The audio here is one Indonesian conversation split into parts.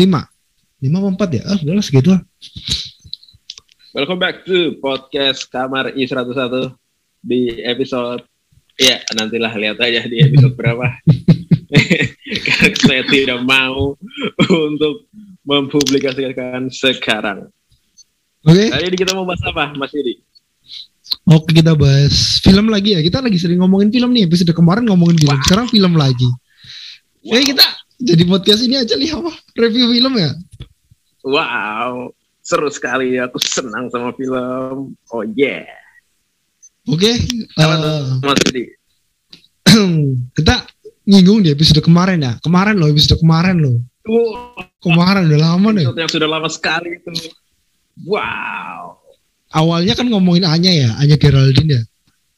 lima lima apa empat ya ah udahlah segitu lah Welcome back to podcast Kamar I101 di episode ya nantilah lihat aja di episode berapa. Karena saya tidak mau untuk mempublikasikan sekarang. oke Hari ini kita mau bahas apa, Mas Yudi? oke kita bahas film lagi ya kita lagi sering ngomongin film nih episode kemarin ngomongin film sekarang film lagi Wow. Eh kita jadi podcast ini aja nih apa review film ya Wow, seru sekali. Aku senang sama film. Oh yeah. oke Apa eh, Mas Yudi? kita nyinggung di episode kemarin ya kemarin loh episode kemarin loh Wow, kemarin udah lama nih yang sudah lama sekali itu. Wow. awalnya kan ngomongin Anya ya Anya Geraldine ya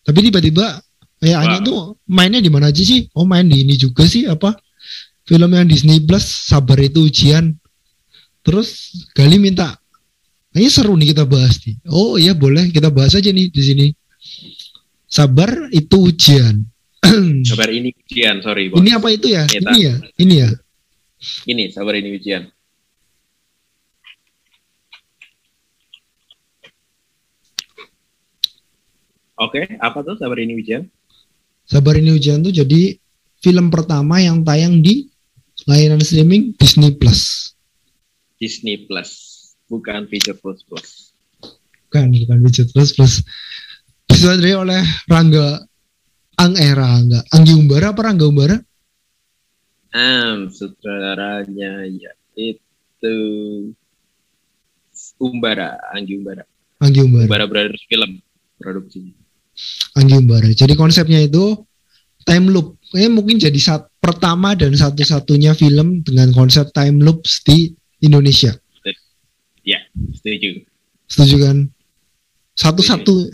tapi tiba-tiba ya Anya Wow. tuh mainnya di mana aja sih oh main di ini juga sih apa film yang Disney Plus sabar itu ujian terus Gali minta ini seru nih kita bahas nih oh iya boleh kita bahas aja nih di sini sabar itu ujian Sabar ini ujian, sorry. Bos. ini apa itu ya ini ya ini ya Ini, sabar ini ujian. Oke, apa tuh sabar ini ujian? sabar ini ujian tuh jadi film pertama yang tayang di layanan streaming Disney Plus. Disney Plus, bukan Feature Plus Plus. bukan bukan Widget Plus Plus. Disutradarai oleh Rangga Ang eh Rangga Anggi Umbara apa Rangga Umbara? Um, sutradaranya yaitu Umbara, Anggi Umbara. Anggi Umbara. Umbara Brothers Film produksinya. Anggi Umbara. Jadi konsepnya itu time loop ini mungkin jadi saat pertama dan satu-satunya film dengan konsep time loop di Indonesia Setuju. setuju kan satu-satu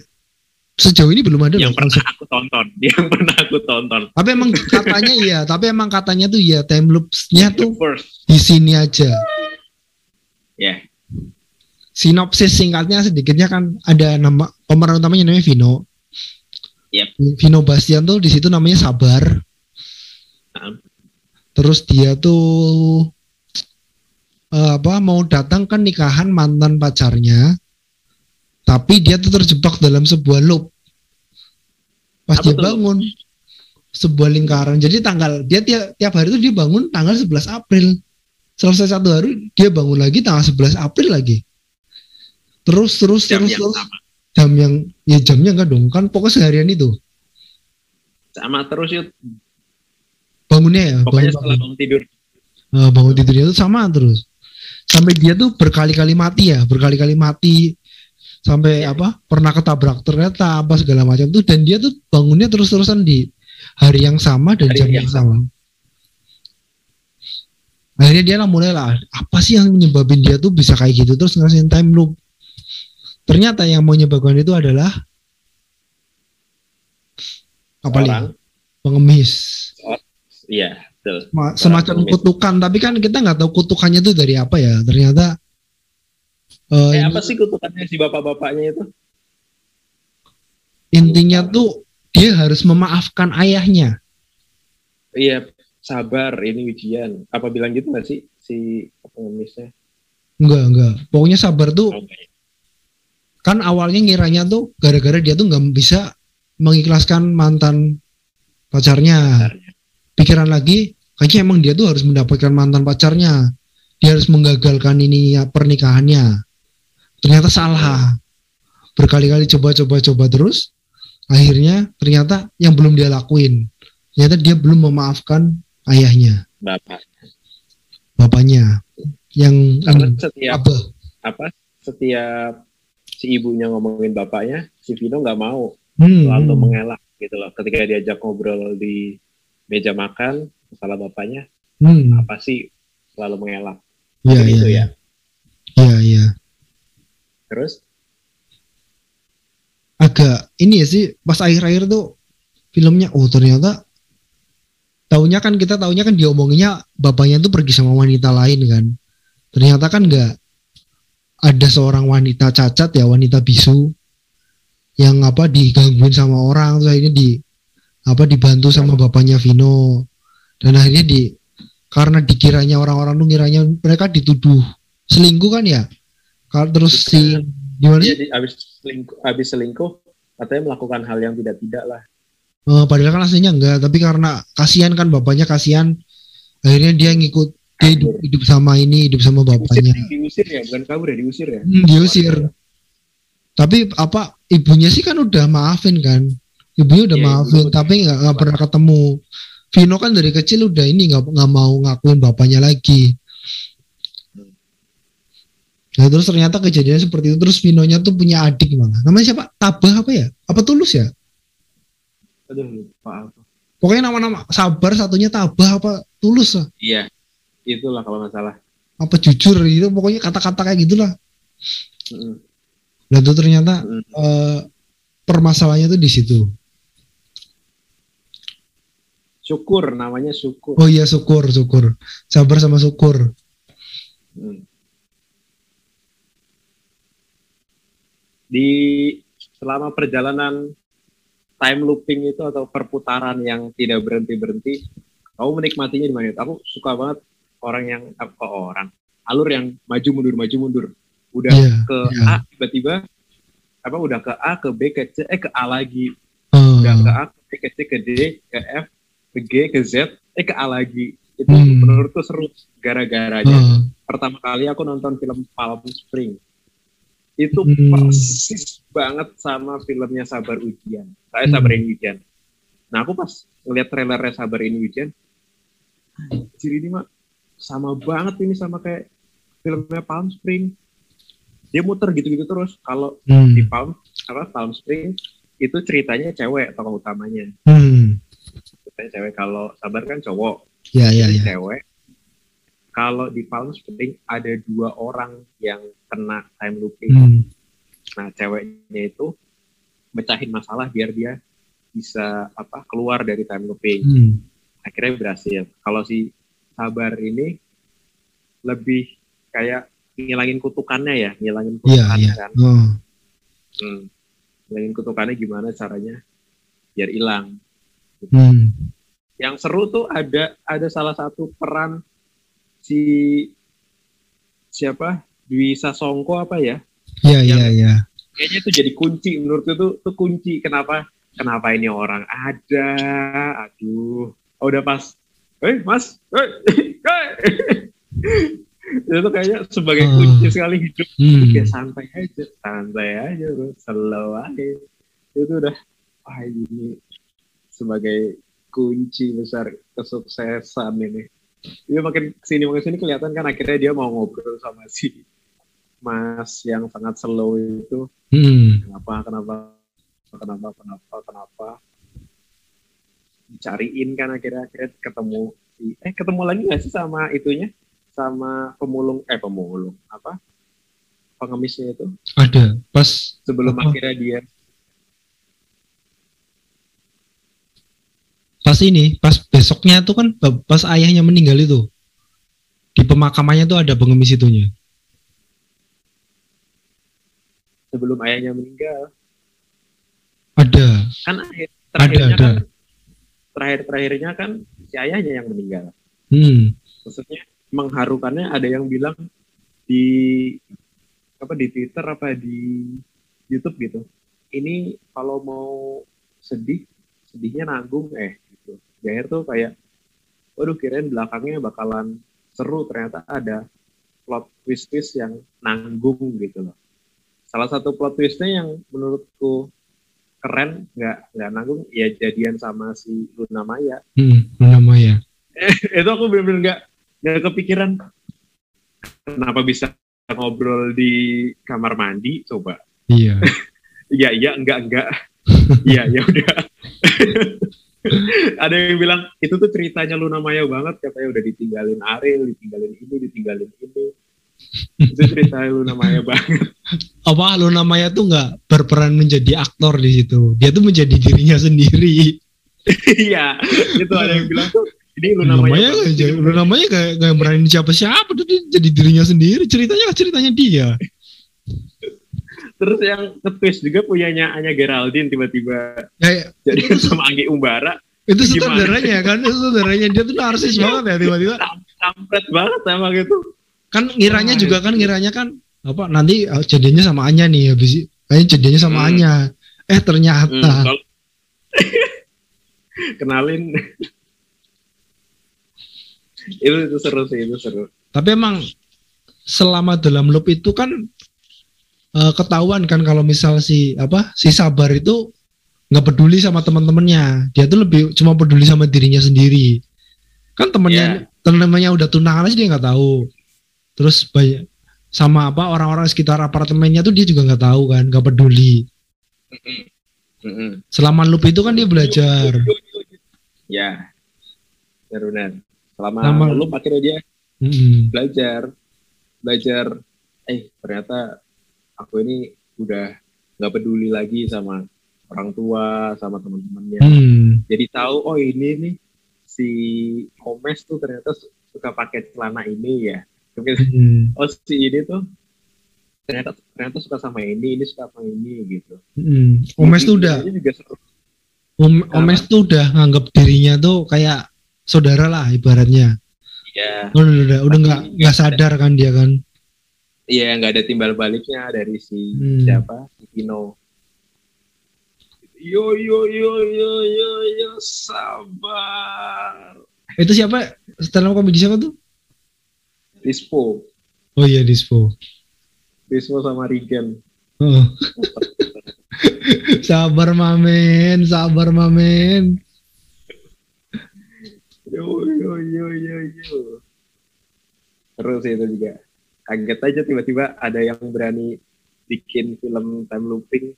sejauh ini belum ada Yang loh konsep pernah aku tonton, yang pernah aku tonton. tapi emang katanya iya tapi emang katanya tuh ya time loopsnya tuh di sini aja ya. sinopsis singkatnya sedikitnya kan ada nama pemeran utamanya namanya Vino. Yep. Vino Bastian tuh di situ namanya Sabar. Terus dia tuh eh, apa mau datang ke nikahan mantan pacarnya. Tapi dia tuh terjebak dalam sebuah loop. Pas Apa dia tuh bangun sebuah lingkaran. Jadi tanggal dia tiap, tiap hari tuh dia bangun tanggal 11 April. Selesai satu hari dia bangun lagi tanggal 11 April lagi. Terus terus jam terus yang terus sama. jam yang ya jamnya enggak dong kan pokoknya seharian itu Sama terus yuk. Bangunnya ya Pokoknya bangun, setelah bangun. tidur. Eh, bangun tidurnya itu sama terus. Sampai dia tuh berkali-kali mati ya berkali-kali mati. Sampai Iya. apa pernah ketabrak ternyata apa segala macam tuh. Dan dia tuh bangunnya terus-terusan di hari yang sama dan Hari jam yang yang sama. akhirnya dia lah mulai lah apa sih yang menyebabin dia tuh bisa kayak gitu? Terus ngasihin time loop. Ternyata yang menyebabkan itu adalah apa nih pengemis Iya, betul. Ma- semacam kutukan tapi kan kita nggak tahu kutukannya itu dari apa ya ternyata eh, Eh, ini- apa sih kutukannya si bapak-bapaknya itu? intinya tuh dia harus memaafkan ayahnya Iya, sabar, ini ujian. Apa bilang gitu nggak sih si pengemisnya? enggak enggak pokoknya sabar tuh ya. kan awalnya ngiranya tuh gara-gara dia tuh nggak bisa mengikhlaskan mantan pacarnya Sabarnya. Pikiran lagi kayaknya emang dia tuh harus mendapatkan mantan pacarnya. Dia harus menggagalkan ini ya, pernikahannya. Ternyata salah. Berkali-kali coba-coba-coba terus akhirnya ternyata yang belum dia lakuin ternyata dia belum memaafkan ayahnya. Bapak. bapaknya. Yang Karena hmm, setiap abah apa? Setiap si ibunya ngomongin bapaknya, si Vino nggak mau, Hmm, selalu mengelak gitu loh. Ketika diajak ngobrol di meja makan, masalah bapaknya, Hmm, apa sih selalu mengelak? iya Gitu iya. ya. iya iya. Terus? Agak ini ya sih pas akhir-akhir tuh filmnya oh ternyata taunya kan kita taunya kan diomonginnya bapaknya tuh pergi sama wanita lain kan. Ternyata kan nggak ada seorang wanita cacat ya wanita bisu yang apa digangguin sama orang terus akhirnya di apa dibantu sama bapaknya Vino. Dan akhirnya di karena dikiranya orang-orang tuh ngiranya mereka dituduh selingkuh kan ya? Kalau terus si gimana Dia sih? abis selingkuh, abis selingkuh katanya melakukan hal yang tidak tidak lah. Eh, padahal kan aslinya enggak tapi karena kasihan kan bapaknya kasihan. Akhirnya dia ngikut dia hidup, hidup sama ini hidup sama Diusir, bapaknya. diusir ya, bukan kabur ya, diusir ya. Hmm, diusir. Tapi apa ibunya sih kan udah maafin kan ibunya udah Iya, maafin ibu- tapi nggak nggak pernah ketemu. Vino kan dari kecil udah ini nggak nggak mau ngakuin bapaknya lagi. Nah terus ternyata kejadiannya seperti itu. Terus Vinonya tuh punya adik malah. Namanya siapa? Tabah apa ya? Apa Tulus ya? Aduh, lupa apa. pokoknya nama-nama Sabar satunya Tabah apa Tulus lah. Iya, itulah kalau nggak salah. apa jujur gitu pokoknya kata-kata kayak gitulah. Mm-mm. nah itu ternyata Mm. eh, permasalahannya tuh di situ Syukur, namanya syukur. oh iya syukur syukur sabar sama syukur Hmm. Di selama perjalanan time looping itu atau perputaran yang tidak berhenti berhenti, kamu menikmatinya di mana? Aku suka banget orang yang apa orang alur yang maju mundur maju mundur. Udah Iya, ke iya. A tiba-tiba apa udah ke A ke B ke C eh ke A lagi Eh, udah ke A ke B ke C ke D ke F ke G ke Z eh ke A lagi. Itu Hmm. menurutku seru gara-garanya. Eh, pertama kali aku nonton film Palm Spring. Itu Hmm. persis banget sama filmnya Sabar Ujian. Saya Hmm. Sabar Ujian. Nah aku pas ngeliat trailernya Sabar ini Ujian anjir ini mah sama banget ini sama kayak filmnya Palm Spring. Dia muter gitu-gitu terus. Kalau hmm, di Palm apa Palm Spring itu ceritanya cewek tokoh utamanya. Hmm, ceritanya cewek kalau Sabar kan cowok ya ya ya cewek. Kalau di Palm Spring ada dua orang yang kena time looping. hmm, Nah, ceweknya itu mecahin masalah biar dia bisa apa keluar dari time looping. hmm, Akhirnya berhasil. Kalau si Sabar ini lebih kayak ngilangin kutukannya ya, ngilangin iya kutukannya iya kan. oh, Hmm. Ngilangin kutukannya gimana caranya biar hilang. Hmm, yang seru tuh ada ada salah satu peran si siapa? Dwi Sasongko apa ya? Iya iya iya kayaknya itu jadi kunci menurutku tuh tuh kunci. Kenapa? Kenapa ini orang ada? Aduh. Oh, udah pas. Eh mas. Eh itu kayaknya sebagai Hmm. kunci sekali hidup. Hmm, ya santai aja santai aja bro. Slow aja. Itu udah wah ini sebagai kunci besar kesuksesan ini. Dia makin ke sini makin sini kelihatan kan akhirnya dia mau ngobrol sama si mas yang sangat slow itu. Hmm, kenapa kenapa kenapa kenapa kenapa? Dicariin kan akhirnya akhirnya ketemu si eh ketemu lagi nggak sih sama itunya? Sama pemulung eh pemulung apa? Pengemisnya itu. Ada. Pas sebelum Apa? akhirnya dia pas ini pas besoknya tuh kan pas ayahnya meninggal itu. Di pemakamannya tuh ada pengemis itunya. Sebelum ayahnya meninggal. Ada. Kan akhir terakhirnya ada. kan terakhir terakhirnya kan si ayahnya yang meninggal. Hmm, maksudnya mengharukannya ada yang bilang di apa di Twitter apa di YouTube gitu. Ini kalau mau sedih sedihnya nanggung eh di akhir tuh kayak waduh kirain belakangnya bakalan seru ternyata ada plot twist twist yang nanggung gitu loh. Salah satu plot twistnya yang menurutku keren nggak nggak nanggung ya jadian sama si Luna Maya. Hmm, Luna Maya. Itu aku bener-bener nggak nggak kepikiran. Kenapa bisa ngobrol di kamar mandi coba? Iya. Iya iya enggak enggak iya ya udah ada yang bilang itu tuh ceritanya Luna Maya banget katanya udah ditinggalin Ariel ditinggalin ini ditinggalin ini. Itu cerita Luna Maya banget. Apa Luna Maya tuh nggak berperan menjadi aktor di situ? Dia tuh menjadi dirinya sendiri. Iya itu ada yang bilang tuh ini Luna Luna Maya Maya Luna Maya gak berani siapa siapa tuh dia jadi dirinya sendiri. Ceritanya ceritanya dia terus yang nge-twist juga punyanya Anya Geraldine tiba-tiba ya, jadi sama Anggi Umbara. Itu Gimana? sutradaranya kan itu sutradaranya. Dia tuh narsis Iya. banget ya tiba-tiba. Kam- kampret banget emang itu. Kan ngiranya Wah, juga kan ngiranya kan apa nanti uh, jadinya sama Anya nih habis kayaknya jadinya sama Hmm. Anya. Eh ternyata. Hmm, kalau- kenalin. Itu, itu seru sih itu seru. Tapi emang selama dalam loop itu kan eh, ketahuan kan kalau misal si apa si sabar itu nggak peduli sama teman-temannya. Dia tuh lebih cuma peduli sama dirinya sendiri. Kan temennya temennya udah tunangan aja dia nggak tahu. Terus banyak sama apa orang-orang sekitar apartemennya tuh dia juga nggak tahu kan nggak peduli. Selama loop itu kan dia belajar. Ya benar-benar selama Selama- lu akhirnya dia Mm-mm. belajar belajar. Eh ternyata aku ini udah nggak peduli lagi sama orang tua sama teman-temannya Hmm. jadi tahu oh ini nih si Omes tuh ternyata su- suka pakai celana ini ya Hmm. oh si ini tuh ternyata ternyata suka sama ini ini suka sama ini gitu Hmm. Omes tuh udah juga seru. Om, Omes tuh udah nganggap dirinya tuh kayak saudara lah ibaratnya ya udah udah udah nggak nggak sadar kan dia kan iya nggak ada timbal baliknya dari si Hmm. siapa? Si Kino yo yo yo yo yo yo sabar. Itu siapa? Stand up comedy siapa tuh? Dispo. Oh iya Dispo. Dispo sama Regen oh. sabar mamen sabar mamen yo yo yo yo yo. Terus itu juga kaget aja tiba-tiba ada yang berani bikin film time looping.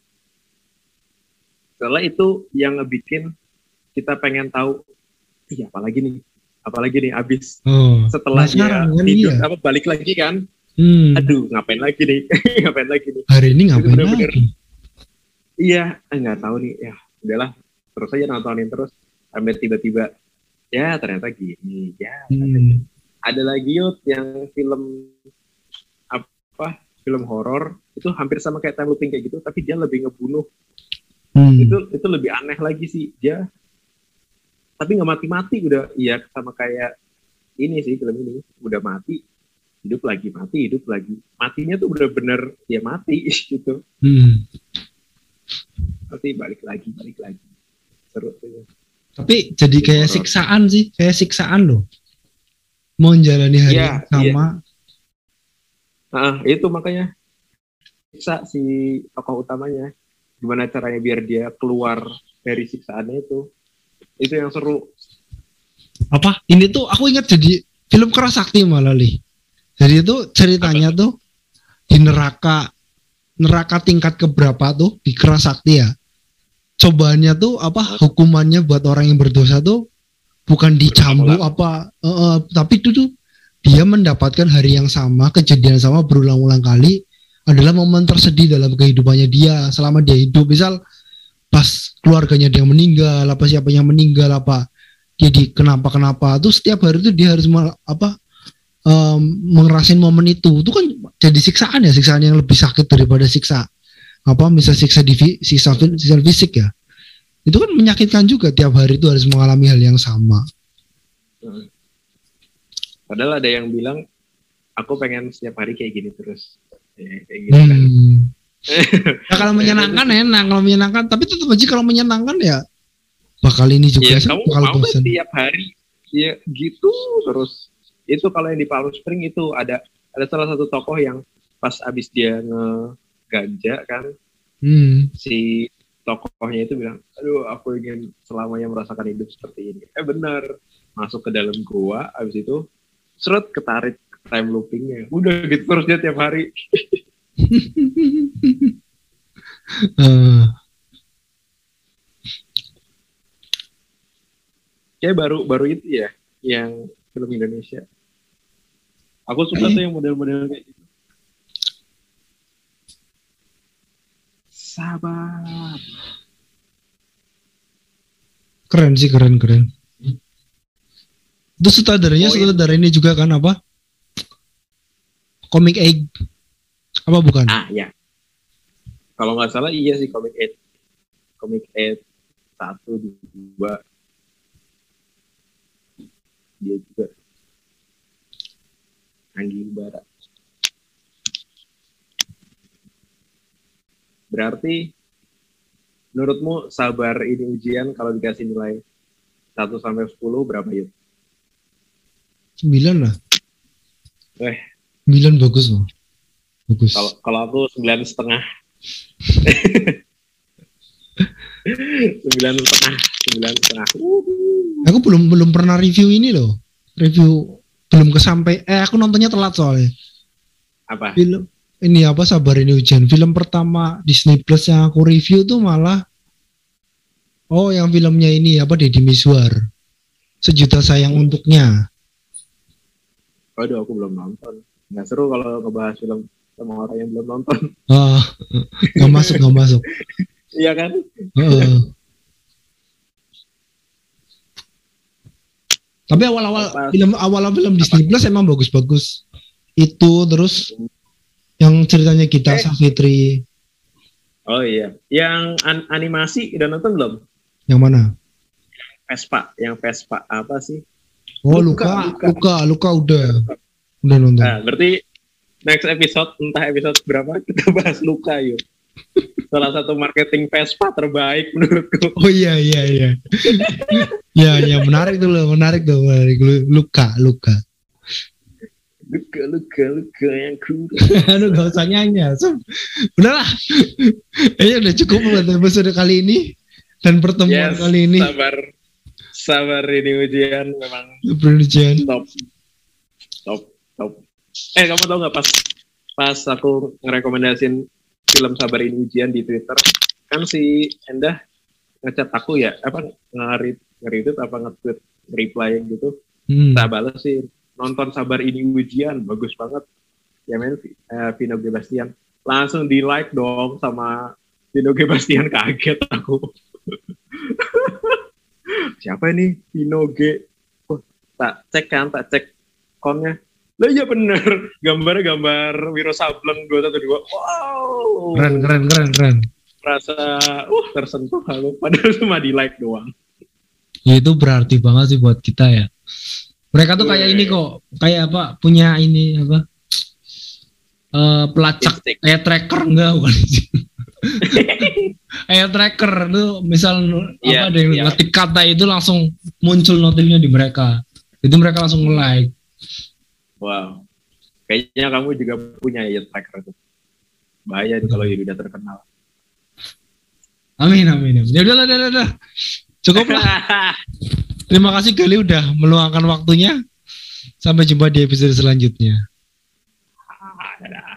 Soalnya itu yang ngebikin kita pengen tahu iya apalagi nih? Apalagi nih abis oh. setelah dia Penasaran kan, tidur? iya. apa balik lagi kan? Hmm. aduh ngapain lagi nih? Ngapain lagi nih? Hari ini ngapain bener-bener. lagi? Iya eh, nggak tahu nih. Ya udahlah. Terus aja nontonin terus sampai tiba-tiba ya ternyata gini ya hmm. ada lagi yuk yang film apa film horor itu hampir sama kayak time looping kayak gitu tapi dia lebih ngebunuh. Hmm. itu itu lebih aneh lagi sih dia tapi nggak mati-mati udah iya sama kayak ini sih film ini udah mati hidup lagi mati hidup lagi. Matinya tuh udah bener ya mati gitu. Hmm. nanti balik lagi balik lagi. Seru tuh tapi jadi kayak siksaan sih kayak siksaan loh. Mau menjalani hari yang sama Nah, itu makanya. Siksa si tokoh utamanya. Gimana caranya biar dia keluar dari siksaannya itu. Itu yang seru. apa? Ini tuh aku ingat jadi film keras sakti malah li. Jadi itu ceritanya tuh di neraka neraka tingkat keberapa tuh di keras sakti ya? Cobaannya tuh apa hukumannya buat orang yang berdosa tuh bukan dicambuk apa eh, tapi itu tuh dia mendapatkan hari yang sama kejadian sama berulang-ulang kali adalah momen tersedih dalam kehidupannya dia selama dia hidup. Misal pas keluarganya dia meninggal apa siapa yang meninggal apa dia di kenapa kenapa tuh setiap hari tuh dia harus apa em, ngerasain momen itu. Itu kan jadi siksaan ya siksaan yang lebih sakit daripada siksa apa misal siksa di siksa, siksa fisik ya. Itu kan menyakitkan juga tiap hari itu harus mengalami hal yang sama Padahal ada yang bilang, aku pengen setiap hari kayak gini terus. Ya, kayak gitu kan. Hmm. Ya, kalau menyenangkan enak, kalau menyenangkan, tapi tetap aja kalau menyenangkan ya bakal ini juga sih, kamu bakal mau bosan. setiap hari ya gitu terus. Itu kalau yang di Palm Spring itu ada ada salah satu tokoh yang pas abis dia ngeganja kan Hmm. si tokohnya itu bilang, aduh aku ingin selamanya merasakan hidup seperti ini. Eh benar, masuk ke dalam gua, abis itu seret ketarik time loopingnya. Udah gitu terus dia tiap hari. Eh, Kayak baru baru itu ya yang film Indonesia. Aku suka Eh. tuh yang model-model kayak gitu. Sabar. keren sih, keren keren. Itu sutradaranya, Oh, iya. sutradara ini juga kan apa? Comic Egg apa bukan? Ah ya. Kalau nggak salah iya sih Comic 8. Comic 8 satu dua dia juga Anggi Bara berarti menurutmu sabar ini ujian kalau dikasih nilai 1 sampai 10 berapa yuk? 9 lah. Eh. 9 bagus loh. Bagus. Kalau kalau aku sembilan setengah. sembilan setengah, sembilan setengah. Aku belum belum pernah review ini loh. Review belum kesampai. Eh aku nontonnya telat soalnya. Apa? Film ini apa sabar ini hujan. Film pertama Disney Plus yang aku review tuh malah Oh, yang filmnya ini apa Deddy Miswar. Sejuta sayang untuknya. Waduh, aku belum nonton. Nggak seru kalau ngebahas film sama orang yang belum nonton. Ah, nggak masuk, nggak masuk. Iya kan? Uh. Tapi awal-awal film awal film Disney Plus emang bagus-bagus. Itu terus yang ceritanya kita Eh. Savitri Oh iya. Yang an- animasi udah nonton belum? yang mana? Vespa, yang Vespa apa sih? Oh Luka, Luka, Luka, Luka, udah udah nonton. Nah, berarti next episode entah episode berapa kita bahas Luka yuk. Salah satu marketing Vespa terbaik menurutku. Oh iya iya iya. ya ya menarik tuh loh, menarik tuh, menarik. Lu- Luka, Luka. Luka, luka, luka yang kurang. Aduh gak usah nyanyi. Sob. Udah lah. Kayaknya udah cukup buat episode kali ini dan pertemuan Yes, kali ini. sabar. Sabar ini ujian memang Production. top. Top, top. Eh, kamu tau gak pas pas aku ngerekomendasin film Sabar ini ujian di Twitter, kan si Endah ngechat aku ya, apa nge-read, nge-retweet apa nge-tweet, reply gitu. Hmm. Tak balas sih, nonton Sabar ini ujian, bagus banget. Ya men, eh, Vino G. Bastian. Langsung di like dong sama Vino G. Bastian, kaget aku. Siapa ini Vino G? Oh, tak cek kan, tak cek konnya. Lah iya bener, gambarnya gambar Wiro Sableng 212. Wow. Keren keren keren keren. Rasa uh tersentuh aku, padahal cuma di like doang. Ya itu berarti banget sih buat kita ya. Mereka tuh kayak ini kok, kayak apa? Punya ini apa? Eh pelacak kayak tracker enggak bukan? kayak tracker tuh misal Iya, apa ada yang iya. ngetik kata itu langsung muncul notifnya di mereka. Itu mereka langsung like. Wow. Kayaknya kamu juga punya ya tracker itu. Bahaya nih kalau ini udah terkenal. Amin amin. amin. Ya udah udah, udah. Cukup lah. Terima kasih Gali udah meluangkan waktunya. Sampai jumpa di episode selanjutnya. Ah, dadah.